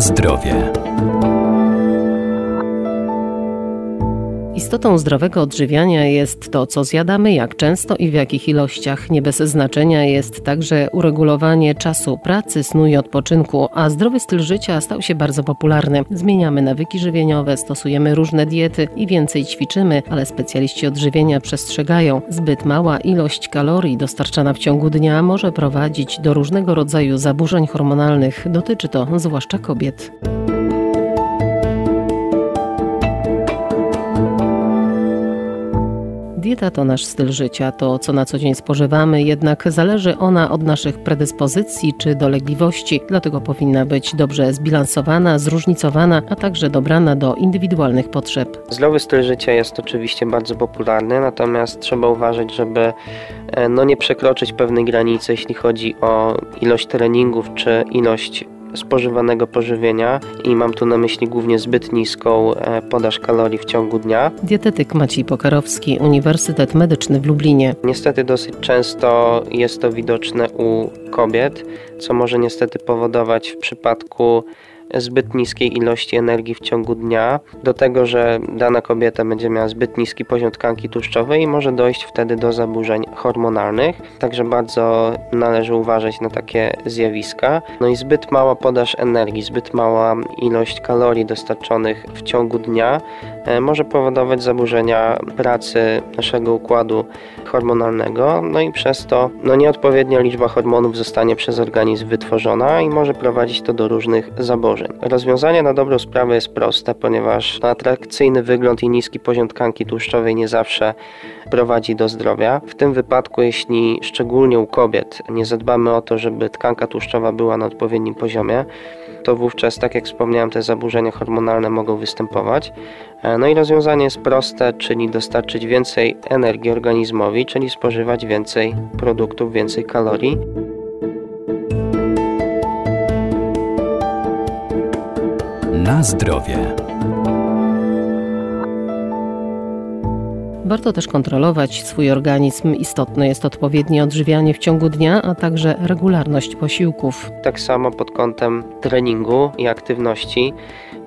Zdrowie. Istotą zdrowego odżywiania jest to, co zjadamy, jak często i w jakich ilościach. Nie bez znaczenia jest także uregulowanie czasu pracy, snu i odpoczynku, a zdrowy styl życia stał się bardzo popularny. Zmieniamy nawyki żywieniowe, stosujemy różne diety i więcej ćwiczymy, ale specjaliści odżywienia przestrzegają, zbyt mała ilość kalorii dostarczana w ciągu dnia może prowadzić do różnego rodzaju zaburzeń hormonalnych. Dotyczy to zwłaszcza kobiet. Dieta to nasz styl życia, to co na co dzień spożywamy, jednak zależy ona od naszych predyspozycji czy dolegliwości, dlatego powinna być dobrze zbilansowana, zróżnicowana, a także dobrana do indywidualnych potrzeb. Zdrowy styl życia jest oczywiście bardzo popularny, natomiast trzeba uważać, żeby e, no, nie przekroczyć pewnej granicy, jeśli chodzi o ilość treningów czy ilość spożywanego pożywienia i mam tu na myśli głównie zbyt niską e, podaż kalorii w ciągu dnia. Dietetyk Maciej Pokarowski, Uniwersytet Medyczny w Lublinie. Niestety dosyć często jest to widoczne u kobiet, co może niestety powodować w przypadku zbyt niskiej ilości energii w ciągu dnia, do tego, że dana kobieta będzie miała zbyt niski poziom tkanki tłuszczowej i może dojść wtedy do zaburzeń hormonalnych. Także bardzo należy uważać na takie zjawiska. No i zbyt mała podaż energii, zbyt mała ilość kalorii dostarczonych w ciągu dnia e, może powodować zaburzenia pracy naszego układu hormonalnego, no i przez to no nieodpowiednia liczba hormonów zostanie przez organizm wytworzona i może prowadzić to do różnych zaburzeń. Rozwiązanie na dobrą sprawę jest proste, ponieważ atrakcyjny wygląd i niski poziom tkanki tłuszczowej nie zawsze prowadzi do zdrowia. W tym wypadku, jeśli szczególnie u kobiet nie zadbamy o to, żeby tkanka tłuszczowa była na odpowiednim poziomie, to wówczas, tak jak wspomniałem, te zaburzenia hormonalne mogą występować. E, no i rozwiązanie jest proste, czyli dostarczyć więcej energii organizmowi, czyli spożywać więcej produktów, więcej kalorii. Na zdrowie. Warto też kontrolować swój organizm. Istotne jest odpowiednie odżywianie w ciągu dnia, a także regularność posiłków. Tak samo pod kątem treningu i aktywności.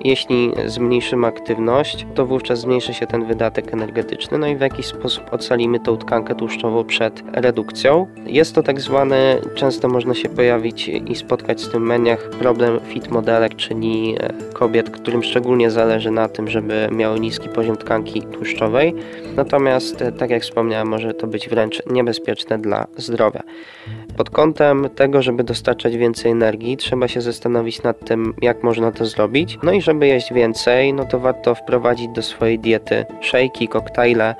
Jeśli zmniejszymy aktywność, to wówczas zmniejszy się ten wydatek energetyczny, no i w jakiś sposób ocalimy tą tkankę tłuszczową przed redukcją. Jest to tak zwany, często można się pojawić i spotkać z tym meniach, problem fit modelek, czyli e, kobiet, którym szczególnie zależy na tym, żeby miały niski poziom tkanki tłuszczowej. Natomiast, e, tak jak wspomniałem, może to być wręcz niebezpieczne dla zdrowia. Pod kątem tego, żeby dostarczać więcej energii, trzeba się zastanowić nad tym, jak można to zrobić. No i żeby jeść więcej, no to warto wprowadzić do swojej diety szejki, koktajle,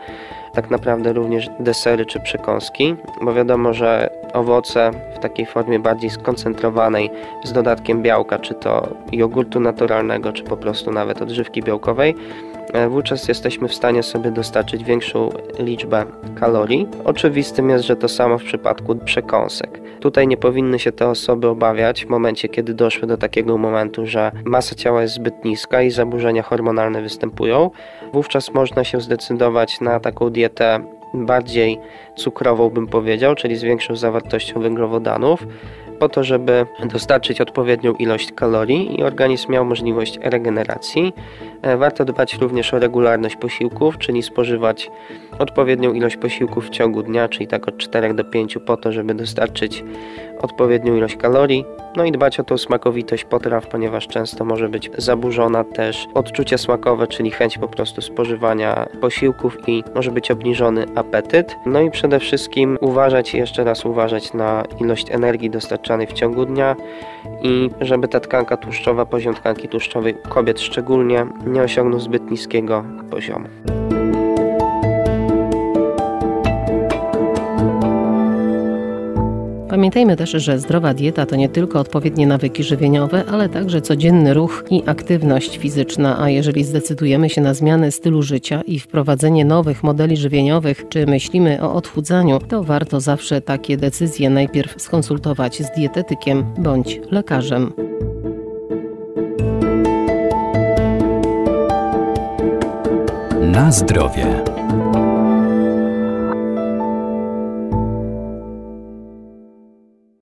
tak naprawdę również desery czy przekąski, bo wiadomo, że owoce w takiej formie bardziej skoncentrowanej z dodatkiem białka, czy to jogurtu naturalnego, czy po prostu nawet odżywki białkowej, wówczas jesteśmy w stanie sobie dostarczyć większą liczbę kalorii. Oczywistym jest, że to samo w przypadku przekąsek. Tutaj nie powinny się te osoby obawiać w momencie, kiedy doszły do takiego momentu, że masa ciała jest zbyt niska i zaburzenia hormonalne występują. Wówczas można się zdecydować na taką dietę bardziej cukrową, bym powiedział, czyli z większą zawartością węglowodanów po to, żeby dostarczyć odpowiednią ilość kalorii i organizm miał możliwość regeneracji. E, warto dbać również o regularność posiłków, czyli spożywać odpowiednią ilość posiłków w ciągu dnia, czyli tak od 4 do 5 po to, żeby dostarczyć odpowiednią ilość kalorii. No i dbać o tą smakowitość potraw, ponieważ często może być zaburzona też odczucie smakowe, czyli chęć po prostu spożywania posiłków i może być obniżony apetyt. No i przede wszystkim uważać, jeszcze raz uważać na ilość energii dostarczanej w ciągu dnia i żeby ta tkanka tłuszczowa, poziom tkanki tłuszczowej kobiet szczególnie nie osiągnął zbyt niskiego poziomu. Pamiętajmy też, że zdrowa dieta to nie tylko odpowiednie nawyki żywieniowe, ale także codzienny ruch i aktywność fizyczna, a jeżeli zdecydujemy się na zmianę stylu życia i wprowadzenie nowych modeli żywieniowych, czy myślimy o odchudzaniu, to warto zawsze takie decyzje najpierw skonsultować z dietetykiem bądź lekarzem. Na zdrowie.